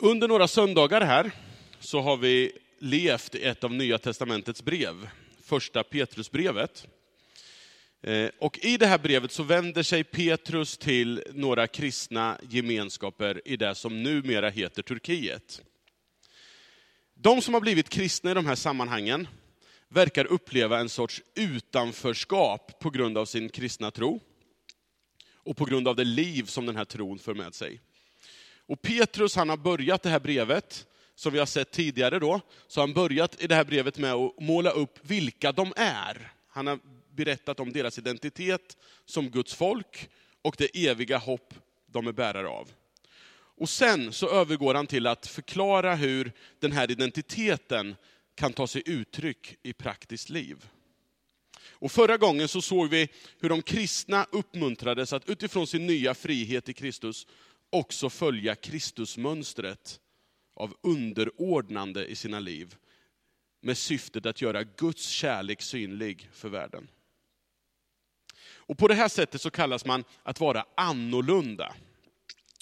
Under några söndagar här så har vi levt i ett av Nya Testamentets brev, första Petrusbrevet. Eh, och i det här brevet så vänder sig Petrus till några kristna gemenskaper i det som numera heter Turkiet. De som har blivit kristna i de här sammanhangen verkar uppleva en sorts utanförskap på grund av sin kristna tro och på grund av det liv som den här tron för med sig. Och Petrus han har börjat det här brevet, som vi har sett tidigare då, så har han börjat i det här brevet med att måla upp vilka de är. Han har berättat om deras identitet som Guds folk och det eviga hopp de är bärare av. Och sen så övergår han till att förklara hur den här identiteten kan ta sig uttryck i praktiskt liv. Och förra gången så såg vi hur de kristna uppmuntrades att utifrån sin nya frihet i Kristus också följa Kristusmönstret av underordnande i sina liv med syftet att göra Guds kärlek synlig för världen. Och på det här sättet så kallas man att vara annorlunda.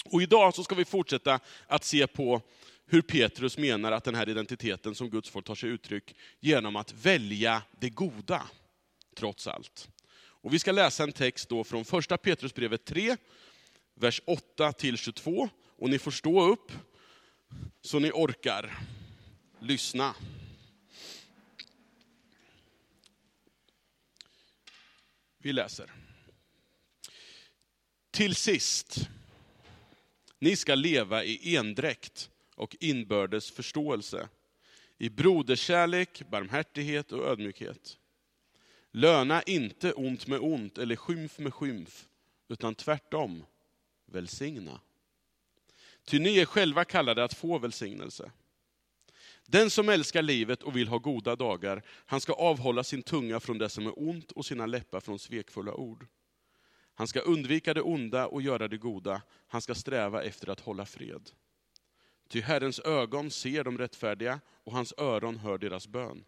Och idag så ska vi fortsätta att se på hur Petrus menar att den här identiteten som Guds folk tar sig uttryck genom att välja det goda, trots allt. Och vi ska läsa en text då från första Petrusbrevet 3, vers 8 till 22. Och ni får stå upp så ni orkar lyssna. Vi läser. Till sist, ni ska leva i endräkt och inbördes förståelse, i broderskärlek, barmhärtighet och ödmjukhet. Löna inte ont med ont eller skymf med skymf, utan tvärtom välsigna. Ty ni är själva kallade att få välsignelse. Den som älskar livet och vill ha goda dagar, han ska avhålla sin tunga från det som är ont och sina läppar från svekfulla ord. Han ska undvika det onda och göra det goda, han ska sträva efter att hålla fred. Ty Herrens ögon ser de rättfärdiga och hans öron hör deras bön.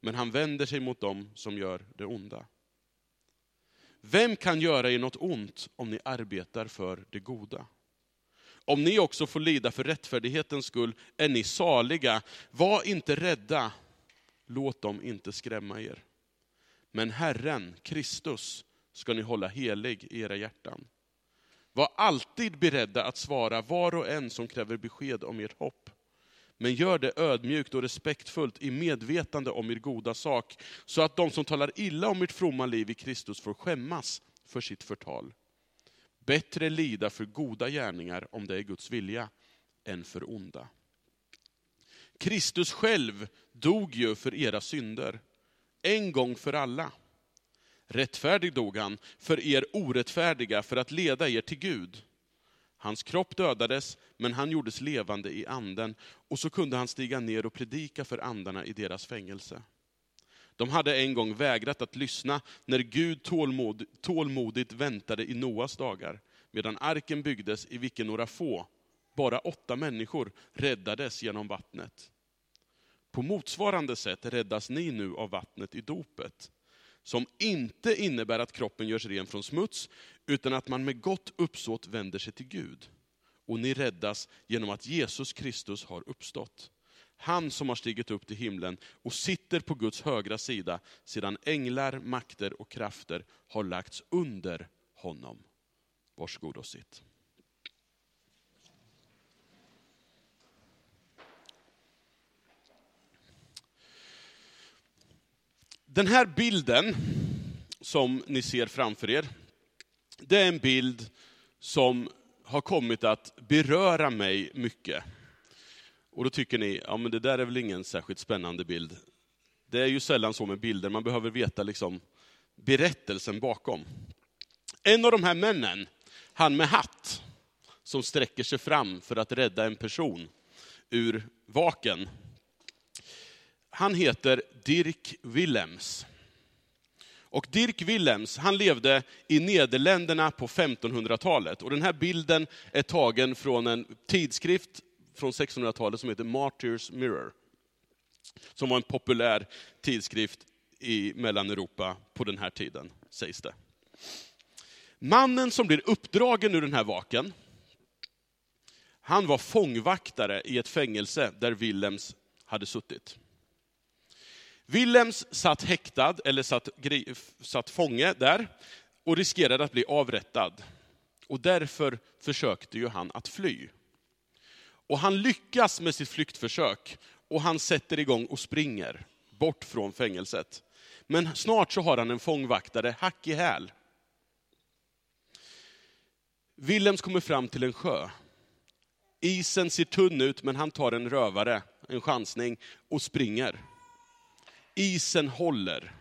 Men han vänder sig mot dem som gör det onda. Vem kan göra er något ont om ni arbetar för det goda? Om ni också får lida för rättfärdighetens skull är ni saliga. Var inte rädda, låt dem inte skrämma er. Men Herren, Kristus, ska ni hålla helig i era hjärtan. Var alltid beredda att svara var och en som kräver besked om ert hopp. Men gör det ödmjukt och respektfullt i medvetande om er goda sak, så att de som talar illa om ert fromma liv i Kristus får skämmas för sitt förtal. Bättre lida för goda gärningar, om det är Guds vilja, än för onda. Kristus själv dog ju för era synder, en gång för alla. Rättfärdig dog han för er orättfärdiga, för att leda er till Gud. Hans kropp dödades, men han gjordes levande i anden, och så kunde han stiga ner och predika för andarna i deras fängelse. De hade en gång vägrat att lyssna när Gud tålmod, tålmodigt väntade i Noas dagar, medan arken byggdes i vilken några få, bara åtta människor, räddades genom vattnet. På motsvarande sätt räddas ni nu av vattnet i dopet, som inte innebär att kroppen görs ren från smuts, utan att man med gott uppsåt vänder sig till Gud. Och ni räddas genom att Jesus Kristus har uppstått. Han som har stigit upp till himlen och sitter på Guds högra sida, sedan änglar, makter och krafter har lagts under honom. Varsågod och sitt. Den här bilden som ni ser framför er, det är en bild som har kommit att beröra mig mycket. Och då tycker ni, ja men det där är väl ingen särskilt spännande bild. Det är ju sällan så med bilder, man behöver veta liksom berättelsen bakom. En av de här männen, han med hatt, som sträcker sig fram för att rädda en person ur vaken. Han heter Dirk Willems. Och Dirk Willems, han levde i Nederländerna på 1500-talet. Och den här bilden är tagen från en tidskrift från 1600-talet som heter Martyrs Mirror. Som var en populär tidskrift i Mellaneuropa på den här tiden, sägs det. Mannen som blir uppdragen ur den här vaken, Han var fångvaktare i ett fängelse där Willems hade suttit. Willems satt häktad, eller satt, satt fånge där, och riskerade att bli avrättad. Och därför försökte ju han att fly. Och han lyckas med sitt flyktförsök, och han sätter igång och springer bort från fängelset. Men snart så har han en fångvaktare hack i häl. Willems kommer fram till en sjö. Isen ser tunn ut, men han tar en rövare, en chansning, och springer. Isen håller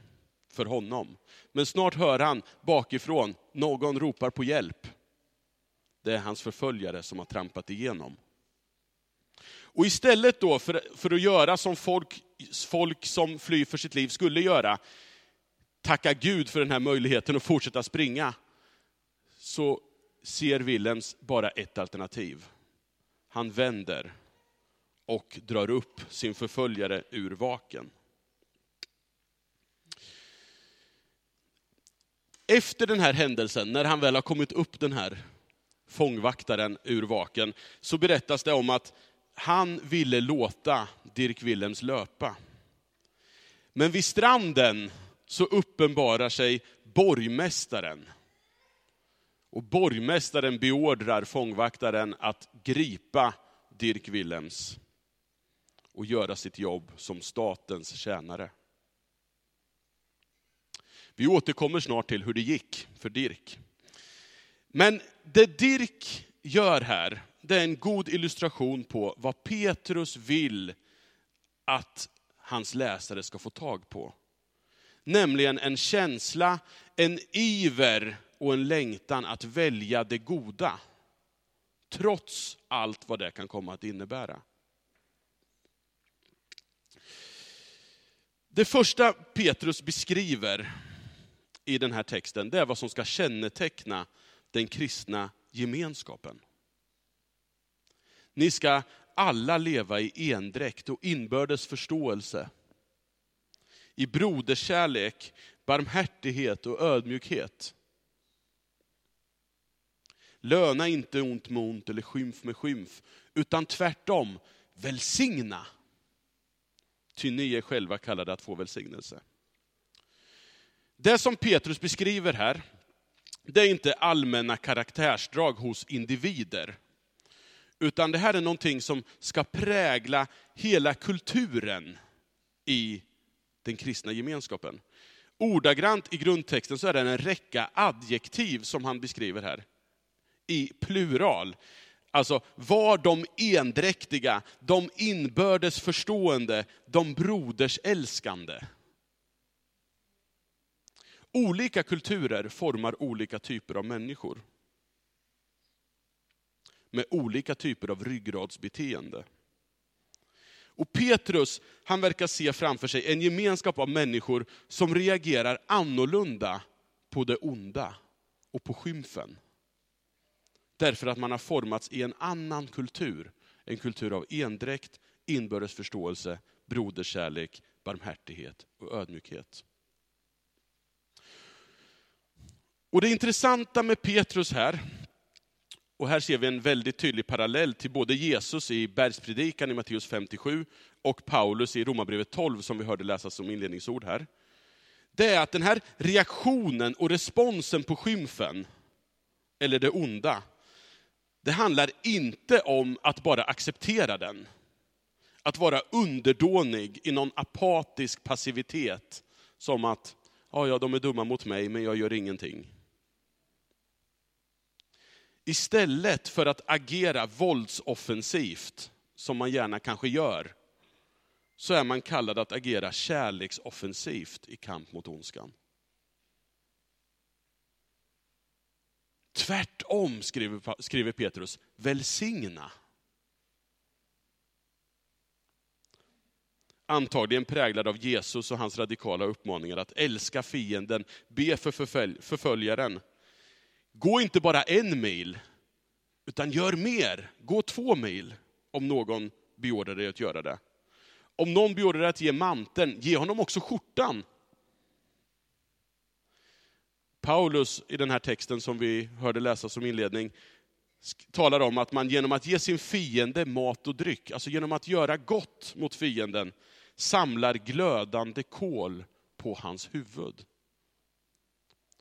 för honom. Men snart hör han bakifrån, någon ropar på hjälp. Det är hans förföljare som har trampat igenom. Och istället då för, för att göra som folk, folk som flyr för sitt liv skulle göra, tacka Gud för den här möjligheten att fortsätta springa, så ser Willems bara ett alternativ. Han vänder och drar upp sin förföljare ur vaken. Efter den här händelsen, när han väl har kommit upp den här fångvaktaren ur vaken, så berättas det om att han ville låta Dirk Willems löpa. Men vid stranden så uppenbarar sig borgmästaren. Och borgmästaren beordrar fångvaktaren att gripa Dirk Willems och göra sitt jobb som statens tjänare. Vi återkommer snart till hur det gick för Dirk. Men det Dirk gör här, det är en god illustration på vad Petrus vill att hans läsare ska få tag på. Nämligen en känsla, en iver och en längtan att välja det goda. Trots allt vad det kan komma att innebära. Det första Petrus beskriver i den här texten, det är vad som ska känneteckna den kristna gemenskapen. Ni ska alla leva i endräkt och inbördes förståelse. I broderskärlek, barmhärtighet och ödmjukhet. Löna inte ont med ont eller skymf med skymf, utan tvärtom, välsigna. Ty ni är själva kallade att få välsignelse. Det som Petrus beskriver här, det är inte allmänna karaktärsdrag hos individer. Utan det här är någonting som ska prägla hela kulturen i den kristna gemenskapen. Ordagrant i grundtexten så är det en räcka adjektiv som han beskriver här. I plural. Alltså, var de endräktiga, de inbördes förstående, de broders älskande. Olika kulturer formar olika typer av människor. Med olika typer av ryggradsbeteende. Och Petrus, han verkar se framför sig en gemenskap av människor som reagerar annorlunda på det onda och på skymfen. Därför att man har formats i en annan kultur. En kultur av endräkt, inbördes förståelse, broderskärlek, barmhärtighet och ödmjukhet. Och det intressanta med Petrus här, och här ser vi en väldigt tydlig parallell till både Jesus i bergspredikan i Matteus 57 och Paulus i Romarbrevet 12 som vi hörde läsas som inledningsord här. Det är att den här reaktionen och responsen på skymfen, eller det onda, det handlar inte om att bara acceptera den. Att vara underdånig i någon apatisk passivitet, som att, ja, ja, de är dumma mot mig, men jag gör ingenting. Istället för att agera våldsoffensivt, som man gärna kanske gör, så är man kallad att agera kärleksoffensivt i kamp mot ondskan. Tvärtom, skriver, skriver Petrus, välsigna. Antagligen präglad av Jesus och hans radikala uppmaningar att älska fienden, be för förfölj förföljaren, Gå inte bara en mil, utan gör mer. Gå två mil om någon beordrar dig att göra det. Om någon beordrar dig att ge manteln, ge honom också skjortan. Paulus i den här texten som vi hörde läsa som inledning talar om att man genom att ge sin fiende mat och dryck, alltså genom att göra gott mot fienden, samlar glödande kol på hans huvud.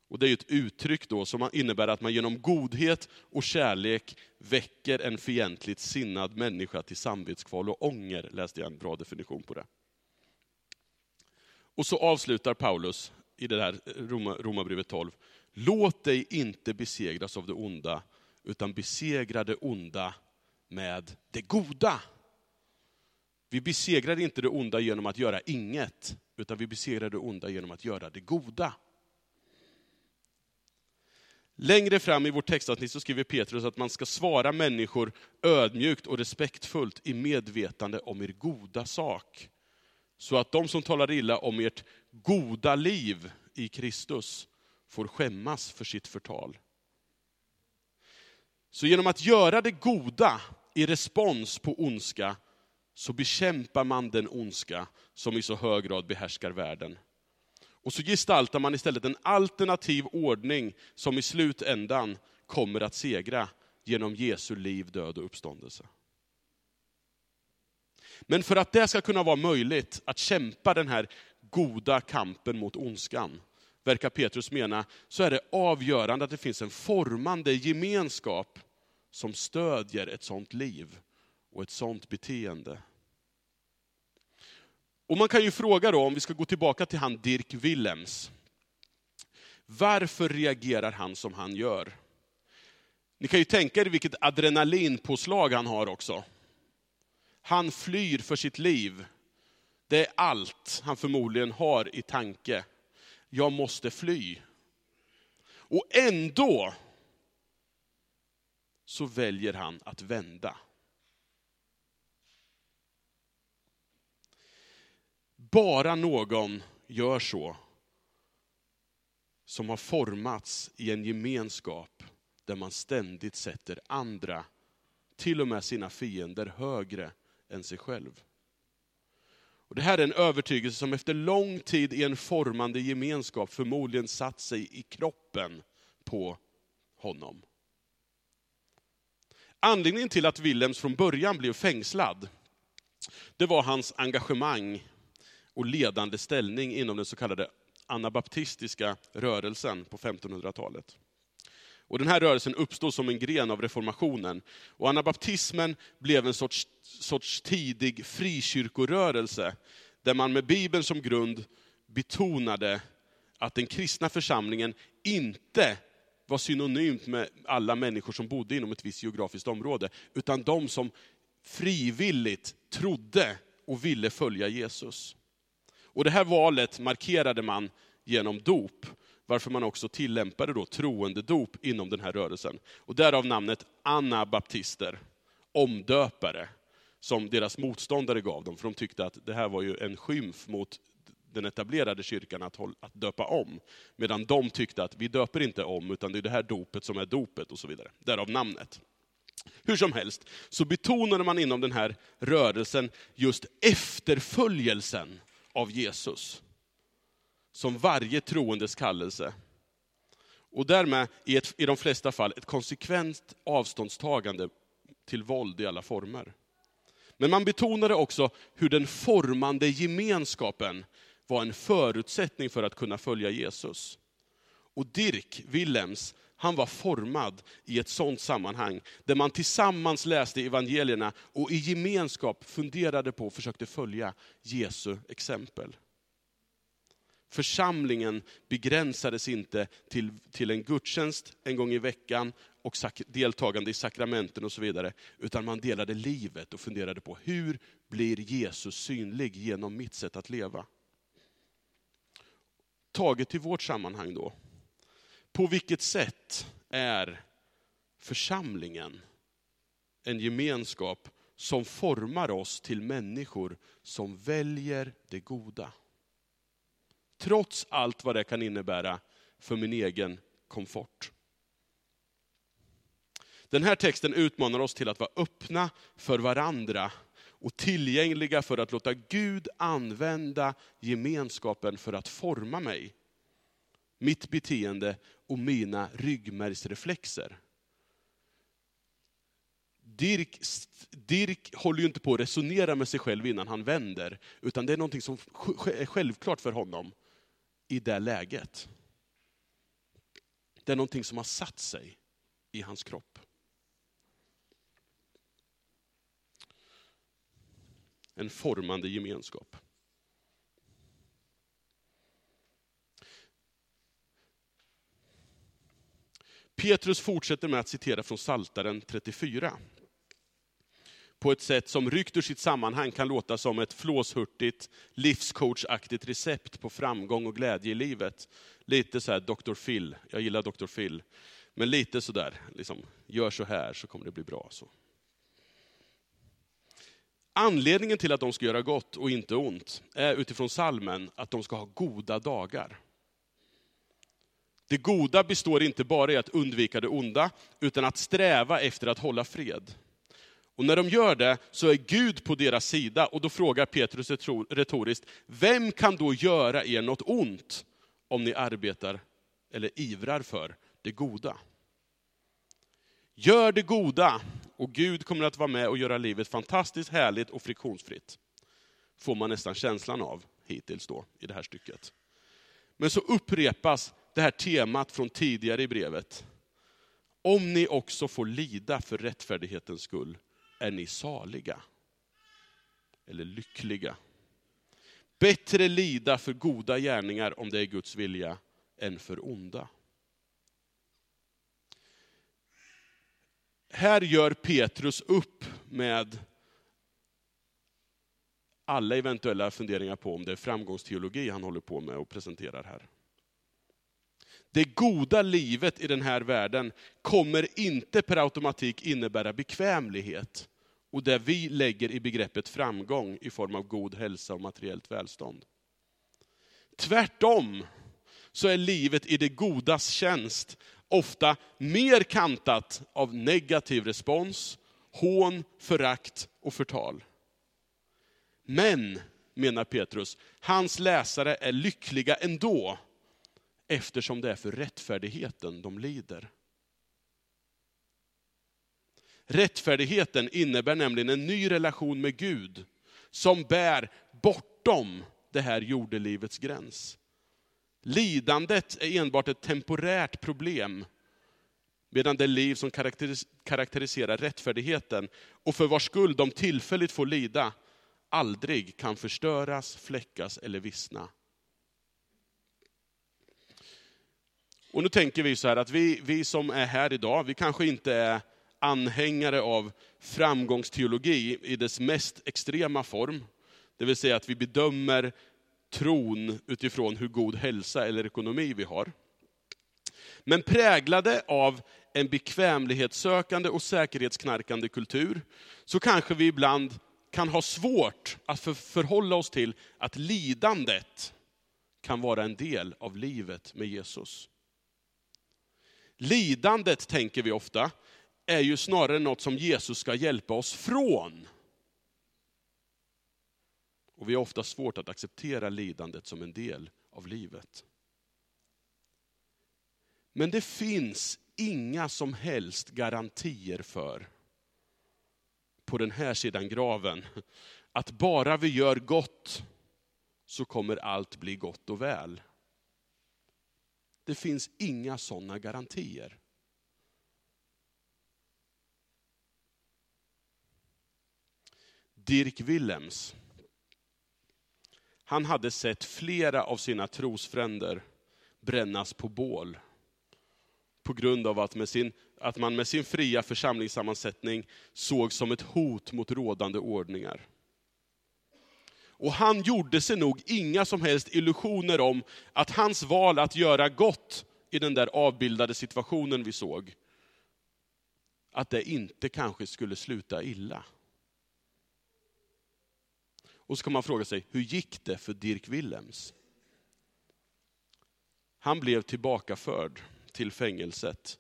Och Det är ett uttryck då som innebär att man genom godhet och kärlek väcker en fientligt sinnad människa till samvetskval och ånger, läste jag en bra definition på det. Och så avslutar Paulus i det här Romarbrevet 12. Låt dig inte besegras av det onda, utan besegra det onda med det goda. Vi besegrar inte det onda genom att göra inget, utan vi besegrar det onda genom att göra det goda. Längre fram i vårt textavsnitt så skriver Petrus att man ska svara människor ödmjukt och respektfullt i medvetande om er goda sak. Så att de som talar illa om ert goda liv i Kristus får skämmas för sitt förtal. Så genom att göra det goda i respons på ondska, så bekämpar man den ondska som i så hög grad behärskar världen. Och så gestaltar man istället en alternativ ordning som i slutändan kommer att segra genom Jesu liv, död och uppståndelse. Men för att det ska kunna vara möjligt att kämpa den här goda kampen mot ondskan, verkar Petrus mena, så är det avgörande att det finns en formande gemenskap som stödjer ett sånt liv och ett sånt beteende. Och man kan ju fråga då, om vi ska gå tillbaka till han Dirk Willems. Varför reagerar han som han gör? Ni kan ju tänka er vilket adrenalinpåslag han har också. Han flyr för sitt liv. Det är allt han förmodligen har i tanke. Jag måste fly. Och ändå så väljer han att vända. Bara någon gör så som har formats i en gemenskap där man ständigt sätter andra, till och med sina fiender, högre än sig själv. Och det här är en övertygelse som efter lång tid i en formande gemenskap förmodligen satt sig i kroppen på honom. Anledningen till att Willems från början blev fängslad, det var hans engagemang och ledande ställning inom den så kallade anabaptistiska rörelsen på 1500-talet. Och den här rörelsen uppstod som en gren av reformationen. Och anabaptismen blev en sorts, sorts tidig frikyrkorörelse, där man med Bibeln som grund betonade att den kristna församlingen inte var synonymt med alla människor som bodde inom ett visst geografiskt område, utan de som frivilligt trodde och ville följa Jesus. Och Det här valet markerade man genom dop, varför man också tillämpade då troende dop inom den här rörelsen. Och därav namnet anabaptister, omdöpare, som deras motståndare gav dem, för de tyckte att det här var ju en skymf mot den etablerade kyrkan att, att döpa om. Medan de tyckte att vi döper inte om, utan det är det här dopet som är dopet och så vidare. Därav namnet. Hur som helst, så betonade man inom den här rörelsen just efterföljelsen av Jesus. Som varje troendes kallelse. Och därmed i, ett, i de flesta fall ett konsekvent avståndstagande till våld i alla former. Men man betonade också hur den formande gemenskapen var en förutsättning för att kunna följa Jesus. Och Dirk Willems, han var formad i ett sådant sammanhang, där man tillsammans läste evangelierna och i gemenskap funderade på och försökte följa Jesu exempel. Församlingen begränsades inte till, till en gudstjänst en gång i veckan och deltagande i sakramenten och så vidare, utan man delade livet och funderade på hur blir Jesus synlig genom mitt sätt att leva? Taget till vårt sammanhang då. På vilket sätt är församlingen en gemenskap som formar oss till människor som väljer det goda? Trots allt vad det kan innebära för min egen komfort. Den här texten utmanar oss till att vara öppna för varandra och tillgängliga för att låta Gud använda gemenskapen för att forma mig, mitt beteende och mina ryggmärgsreflexer. Dirk, Dirk håller ju inte på att resonera med sig själv innan han vänder, utan det är någonting som är självklart för honom i det läget. Det är någonting som har satt sig i hans kropp. En formande gemenskap. Petrus fortsätter med att citera från Saltaren 34. På ett sätt som ryckt ur sitt sammanhang kan låta som ett flåshurtigt, livscoachaktigt recept på framgång och glädje i livet. Lite så här Dr. Phil, jag gillar Dr. Phil. Men lite sådär, liksom, gör så här så kommer det bli bra. Så. Anledningen till att de ska göra gott och inte ont är utifrån salmen att de ska ha goda dagar. Det goda består inte bara i att undvika det onda, utan att sträva efter att hålla fred. Och när de gör det så är Gud på deras sida och då frågar Petrus retoriskt, vem kan då göra er något ont om ni arbetar eller ivrar för det goda? Gör det goda och Gud kommer att vara med och göra livet fantastiskt härligt och friktionsfritt. Får man nästan känslan av hittills då i det här stycket. Men så upprepas det här temat från tidigare i brevet. Om ni också får lida för rättfärdighetens skull är ni saliga. Eller lyckliga. Bättre lida för goda gärningar om det är Guds vilja, än för onda. Här gör Petrus upp med alla eventuella funderingar på om det är framgångsteologi han håller på med och presenterar här. Det goda livet i den här världen kommer inte per automatik innebära bekvämlighet och det vi lägger i begreppet framgång i form av god hälsa och materiellt välstånd. Tvärtom så är livet i det godas tjänst ofta mer kantat av negativ respons, hån, förakt och förtal. Men, menar Petrus, hans läsare är lyckliga ändå, eftersom det är för rättfärdigheten de lider. Rättfärdigheten innebär nämligen en ny relation med Gud, som bär bortom det här jordelivets gräns. Lidandet är enbart ett temporärt problem, medan det liv som karaktäriserar rättfärdigheten, och för vars skull de tillfälligt får lida, aldrig kan förstöras, fläckas eller vissna. Och nu tänker vi så här att vi, vi som är här idag, vi kanske inte är anhängare av framgångsteologi i dess mest extrema form. Det vill säga att vi bedömer tron utifrån hur god hälsa eller ekonomi vi har. Men präglade av en bekvämlighetssökande och säkerhetsknarkande kultur, så kanske vi ibland kan ha svårt att förhålla oss till att lidandet kan vara en del av livet med Jesus. Lidandet, tänker vi ofta, är ju snarare något som Jesus ska hjälpa oss från. Och vi har ofta svårt att acceptera lidandet som en del av livet. Men det finns inga som helst garantier för, på den här sidan graven, att bara vi gör gott så kommer allt bli gott och väl. Det finns inga sådana garantier. Dirk Willems, han hade sett flera av sina trosfränder brännas på bål. På grund av att, med sin, att man med sin fria församlingssammansättning såg som ett hot mot rådande ordningar. Och han gjorde sig nog inga som helst illusioner om att hans val att göra gott i den där avbildade situationen vi såg, att det inte kanske skulle sluta illa. Och så kan man fråga sig, hur gick det för Dirk Willems? Han blev tillbakaförd till fängelset.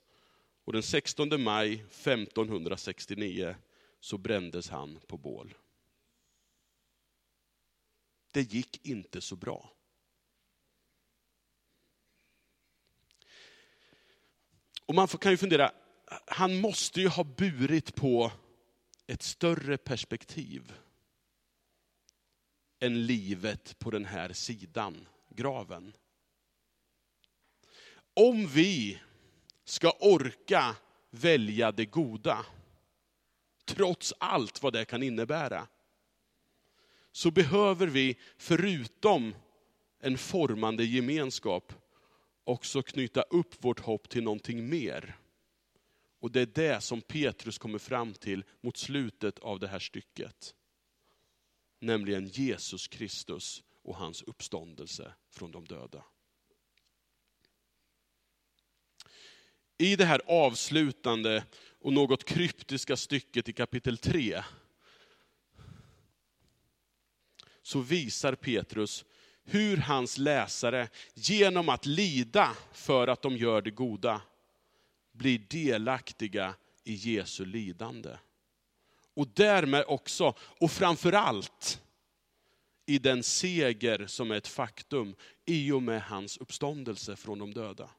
Och den 16 maj 1569 så brändes han på bål. Det gick inte så bra. Och man kan ju fundera, han måste ju ha burit på ett större perspektiv än livet på den här sidan graven. Om vi ska orka välja det goda, trots allt vad det kan innebära, så behöver vi förutom en formande gemenskap också knyta upp vårt hopp till någonting mer. Och det är det som Petrus kommer fram till mot slutet av det här stycket. Nämligen Jesus Kristus och hans uppståndelse från de döda. I det här avslutande och något kryptiska stycket i kapitel 3, så visar Petrus hur hans läsare genom att lida för att de gör det goda, blir delaktiga i Jesu lidande. Och därmed också, och framför allt, i den seger som är ett faktum i och med hans uppståndelse från de döda.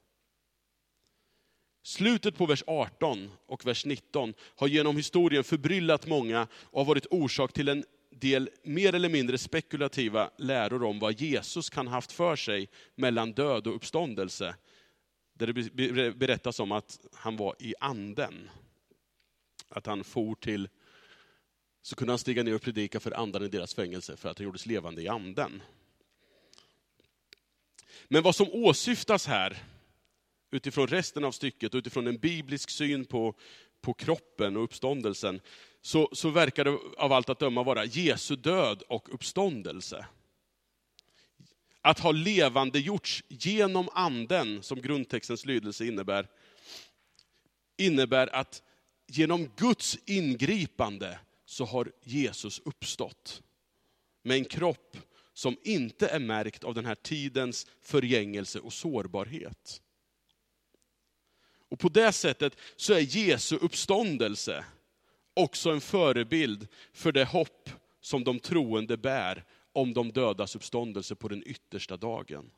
Slutet på vers 18 och vers 19 har genom historien förbryllat många och har varit orsak till en del mer eller mindre spekulativa läror om vad Jesus kan haft för sig mellan död och uppståndelse. Där det berättas om att han var i anden. Att han for till, så kunde han stiga ner och predika för andarna i deras fängelse för att han gjordes levande i anden. Men vad som åsyftas här, utifrån resten av stycket utifrån en biblisk syn på, på kroppen och uppståndelsen, så, så verkar det av allt att döma vara Jesu död och uppståndelse. Att ha levande gjorts genom anden, som grundtextens lydelse innebär, innebär att genom Guds ingripande så har Jesus uppstått. Med en kropp som inte är märkt av den här tidens förgängelse och sårbarhet. Och på det sättet så är Jesu uppståndelse också en förebild för det hopp som de troende bär om de dödas uppståndelse på den yttersta dagen.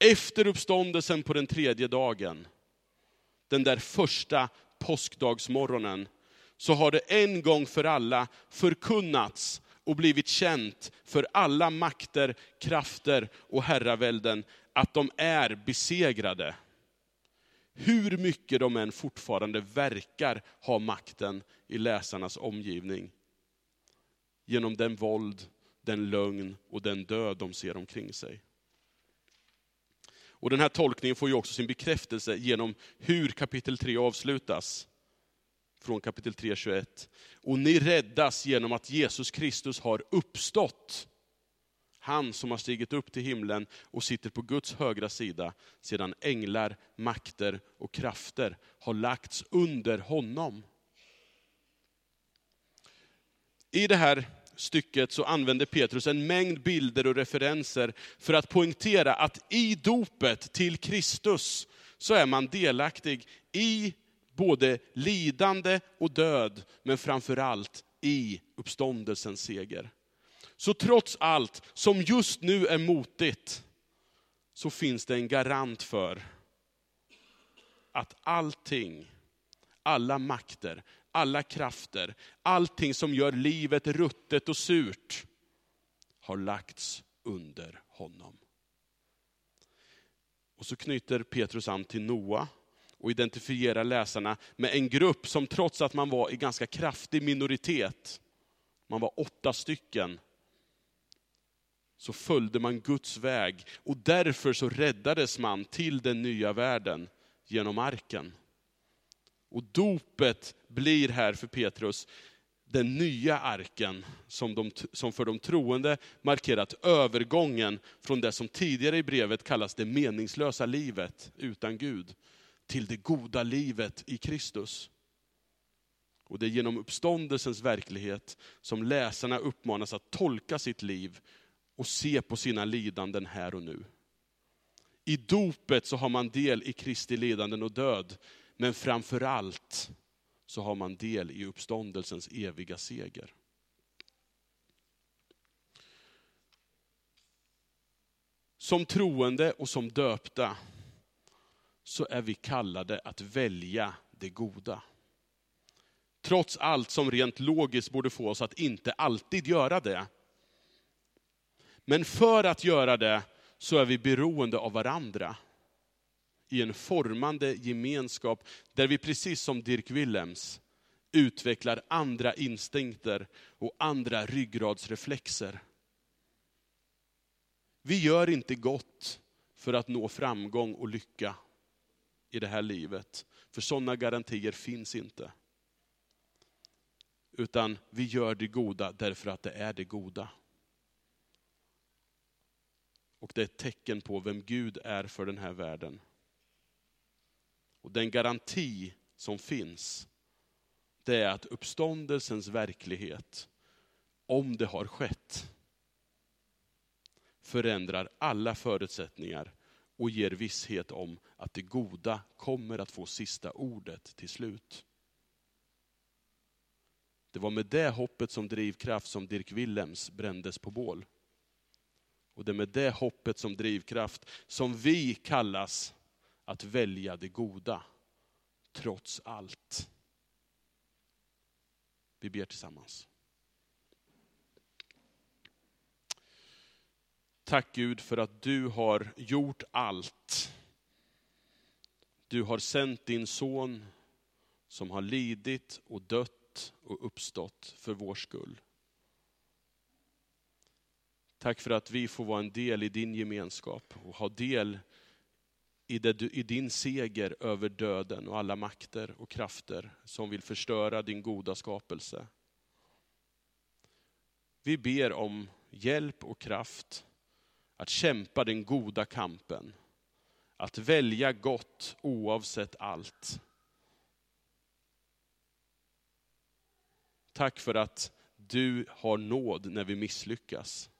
Efter uppståndelsen på den tredje dagen, den där första påskdagsmorgonen, så har det en gång för alla förkunnats och blivit känt för alla makter, krafter och herravälden att de är besegrade hur mycket de än fortfarande verkar ha makten i läsarnas omgivning. Genom den våld, den lögn och den död de ser omkring sig. Och Den här tolkningen får ju också sin bekräftelse genom hur kapitel 3 avslutas. Från kapitel 3, 21. Och ni räddas genom att Jesus Kristus har uppstått han som har stigit upp till himlen och sitter på Guds högra sida, sedan änglar, makter och krafter har lagts under honom. I det här stycket så använder Petrus en mängd bilder och referenser för att poängtera att i dopet till Kristus så är man delaktig i både lidande och död, men framför allt i uppståndelsens seger. Så trots allt som just nu är motigt, så finns det en garant för att allting, alla makter, alla krafter, allting som gör livet ruttet och surt, har lagts under honom. Och så knyter Petrus an till Noa och identifierar läsarna med en grupp som trots att man var i ganska kraftig minoritet, man var åtta stycken, så följde man Guds väg och därför så räddades man till den nya världen genom arken. Och dopet blir här för Petrus den nya arken som, de, som för de troende markerat övergången från det som tidigare i brevet kallas det meningslösa livet utan Gud, till det goda livet i Kristus. Och det är genom uppståndelsens verklighet som läsarna uppmanas att tolka sitt liv och se på sina lidanden här och nu. I dopet så har man del i Kristi lidanden och död, men framför allt så har man del i uppståndelsens eviga seger. Som troende och som döpta så är vi kallade att välja det goda. Trots allt som rent logiskt borde få oss att inte alltid göra det. Men för att göra det så är vi beroende av varandra. I en formande gemenskap där vi precis som Dirk Willems utvecklar andra instinkter och andra ryggradsreflexer. Vi gör inte gott för att nå framgång och lycka i det här livet. För sådana garantier finns inte. Utan vi gör det goda därför att det är det goda. Och det är ett tecken på vem Gud är för den här världen. Och den garanti som finns, det är att uppståndelsens verklighet, om det har skett, förändrar alla förutsättningar och ger visshet om att det goda kommer att få sista ordet till slut. Det var med det hoppet som drivkraft som Dirk Willems brändes på bål. Och det är med det hoppet som drivkraft som vi kallas att välja det goda, trots allt. Vi ber tillsammans. Tack Gud för att du har gjort allt. Du har sänt din son som har lidit och dött och uppstått för vår skull. Tack för att vi får vara en del i din gemenskap och ha del i, det, i din seger över döden och alla makter och krafter som vill förstöra din goda skapelse. Vi ber om hjälp och kraft att kämpa den goda kampen. Att välja gott oavsett allt. Tack för att du har nåd när vi misslyckas.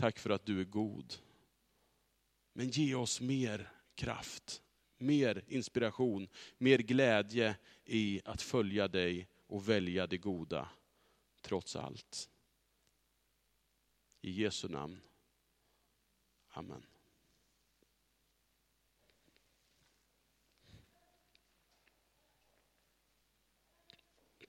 Tack för att du är god. Men ge oss mer kraft, mer inspiration, mer glädje i att följa dig och välja det goda, trots allt. I Jesu namn. Amen.